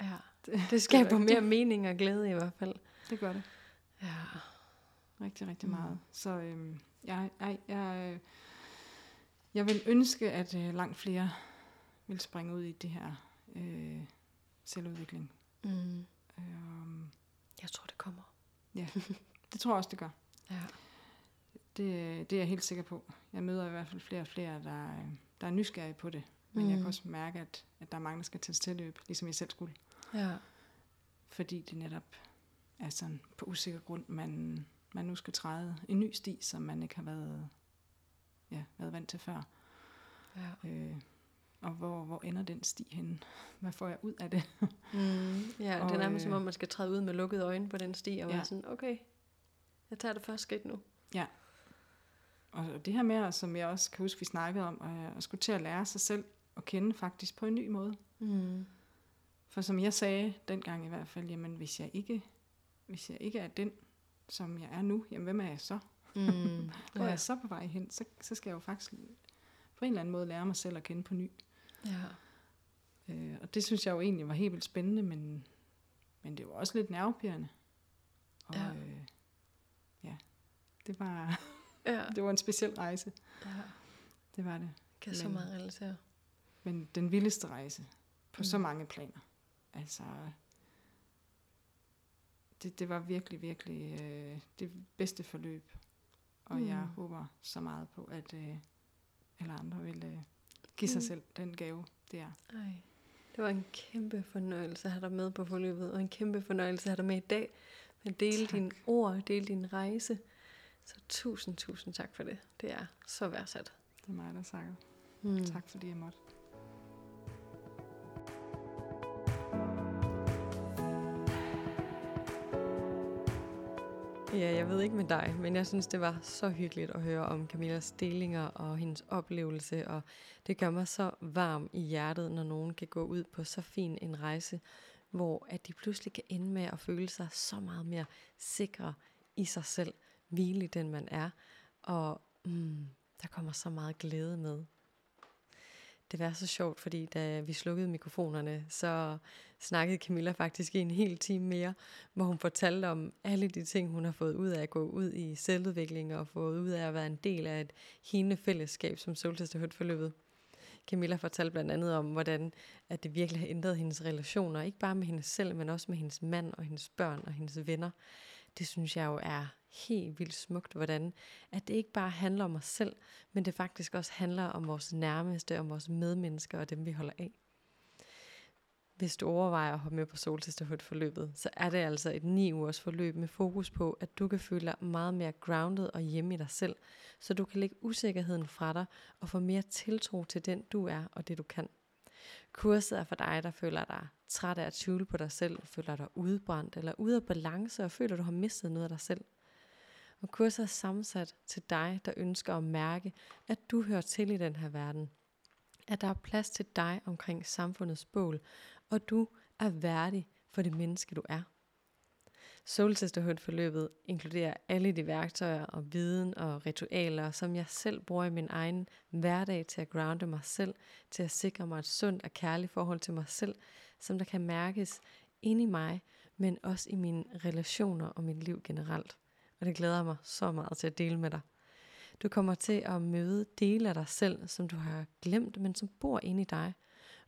ja, Det, det skaber rigtigt. mere mening og glæde i hvert fald. Det gør det. Ja. Rigtig, rigtig mm. meget. Så øhm, jeg, jeg, jeg, øh, jeg vil ønske, at øh, langt flere vil springe ud i det her øh, selvudvikling. Mm. Øhm, jeg tror, det kommer. Ja, det tror jeg også, det gør. Ja. Det, det er jeg helt sikker på. Jeg møder i hvert fald flere og flere, der, der er nysgerrige på det. Men mm. jeg kan også mærke, at, at der er mange, der skal til tilløb, ligesom jeg selv skulle. Ja. Fordi det netop er sådan på usikker grund, man, man nu skal træde en ny sti, som man ikke har været, ja, været vant til før. Ja. Øh, og hvor, hvor ender den sti henne? Hvad får jeg ud af det? Mm, ja, og, det er nærmest øh, som om, man skal træde ud med lukkede øjne på den sti, og ja. være sådan, okay, jeg tager det første skridt nu. Ja. Og det her med, som jeg også kan huske, vi snakkede om, at skulle til at lære sig selv at kende faktisk på en ny måde. Mm. For som jeg sagde dengang i hvert fald, jamen hvis jeg ikke, hvis jeg ikke er den, som jeg er nu, jamen hvem er jeg så? Mm. Hvor ja. er jeg så på vej hen? Så, så skal jeg jo faktisk på en eller anden måde lære mig selv at kende på ny. Ja. Øh, og det synes jeg jo egentlig var helt vildt spændende, men, men det var også lidt nervepirrende. Og ja. Øh, ja, det var, ja. det var en speciel rejse. Ja. Det var det. Kan men, så meget relatere. Men den vildeste rejse på mm. så mange planer. Altså, det, det var virkelig, virkelig øh, det bedste forløb. Og mm. jeg håber så meget på, at øh, alle andre vil øh, give sig mm. selv den gave, det er. Ej. Det var en kæmpe fornøjelse at have dig med på forløbet, og en kæmpe fornøjelse at have dig med i dag. At dele tak. dine ord, dele din rejse. Så tusind, tusind tak for det. Det er så værdsat. Det er mig, der takker. Mm. Tak fordi jeg måtte. Ja, jeg ved ikke med dig, men jeg synes, det var så hyggeligt at høre om Camillas delinger og hendes oplevelse, og det gør mig så varm i hjertet, når nogen kan gå ud på så fin en rejse, hvor at de pludselig kan ende med at føle sig så meget mere sikre i sig selv, hvile den man er, og mm, der kommer så meget glæde med. Det var så sjovt, fordi da vi slukkede mikrofonerne, så snakkede Camilla faktisk i en hel time mere, hvor hun fortalte om alle de ting, hun har fået ud af at gå ud i selvudvikling og fået ud af at være en del af et hende fællesskab som Solsisterhødt forløbet. Camilla fortalte blandt andet om, hvordan at det virkelig har ændret hendes relationer, ikke bare med hende selv, men også med hendes mand og hendes børn og hendes venner. Det synes jeg jo er helt vildt smukt, hvordan at det ikke bare handler om os selv, men det faktisk også handler om vores nærmeste, om vores medmennesker og dem, vi holder af. Hvis du overvejer at hoppe med på solsisterhødt forløbet, så er det altså et 9 ugers forløb med fokus på, at du kan føle dig meget mere grounded og hjemme i dig selv, så du kan lægge usikkerheden fra dig og få mere tiltro til den du er og det du kan. Kurset er for dig, der føler dig træt af at tvivle på dig selv, føler dig udbrændt eller ude af balance og føler, du har mistet noget af dig selv. Og kurset er sammensat til dig, der ønsker at mærke, at du hører til i den her verden. At der er plads til dig omkring samfundets bål, og du er værdig for det menneske, du er. Soul Sisterhood-forløbet inkluderer alle de værktøjer og viden og ritualer, som jeg selv bruger i min egen hverdag til at grounde mig selv, til at sikre mig et sundt og kærligt forhold til mig selv, som der kan mærkes ind i mig, men også i mine relationer og mit liv generelt og det glæder mig så meget til at dele med dig. Du kommer til at møde dele af dig selv, som du har glemt, men som bor inde i dig.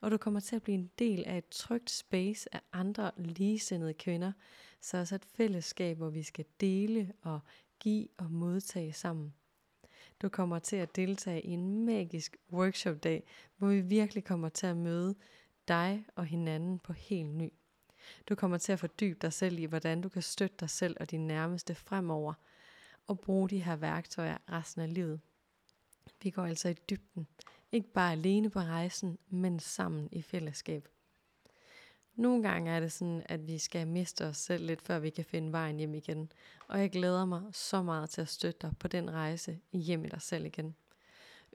Og du kommer til at blive en del af et trygt space af andre ligesindede kvinder, så også et fællesskab, hvor vi skal dele og give og modtage sammen. Du kommer til at deltage i en magisk workshop-dag, hvor vi virkelig kommer til at møde dig og hinanden på helt ny du kommer til at fordybe dig selv i, hvordan du kan støtte dig selv og dine nærmeste fremover, og bruge de her værktøjer resten af livet. Vi går altså i dybden, ikke bare alene på rejsen, men sammen i fællesskab. Nogle gange er det sådan, at vi skal miste os selv lidt, før vi kan finde vejen hjem igen. Og jeg glæder mig så meget til at støtte dig på den rejse hjem i dig selv igen.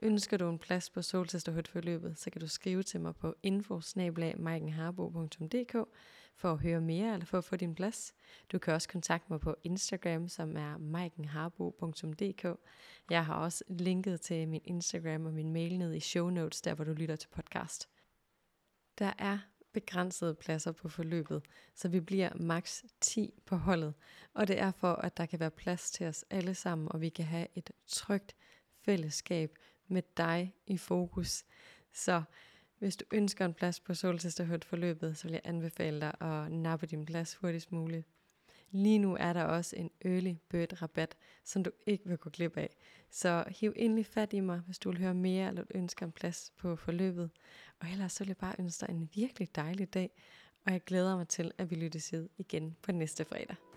Ønsker du en plads på Solsisterhødt-forløbet, så kan du skrive til mig på info for at høre mere eller for at få din plads. Du kan også kontakte mig på Instagram, som er maikenharbo.dk. Jeg har også linket til min Instagram og min mail ned i show notes, der hvor du lytter til podcast. Der er begrænsede pladser på forløbet, så vi bliver maks 10 på holdet. Og det er for, at der kan være plads til os alle sammen, og vi kan have et trygt fællesskab med dig i fokus. Så hvis du ønsker en plads på Solsisterhood forløbet, så vil jeg anbefale dig at nappe din plads hurtigst muligt. Lige nu er der også en early bird rabat, som du ikke vil gå glip af. Så hiv endelig fat i mig, hvis du vil høre mere eller du ønsker en plads på forløbet. Og ellers så vil jeg bare ønske dig en virkelig dejlig dag, og jeg glæder mig til, at vi lyttes igen på næste fredag.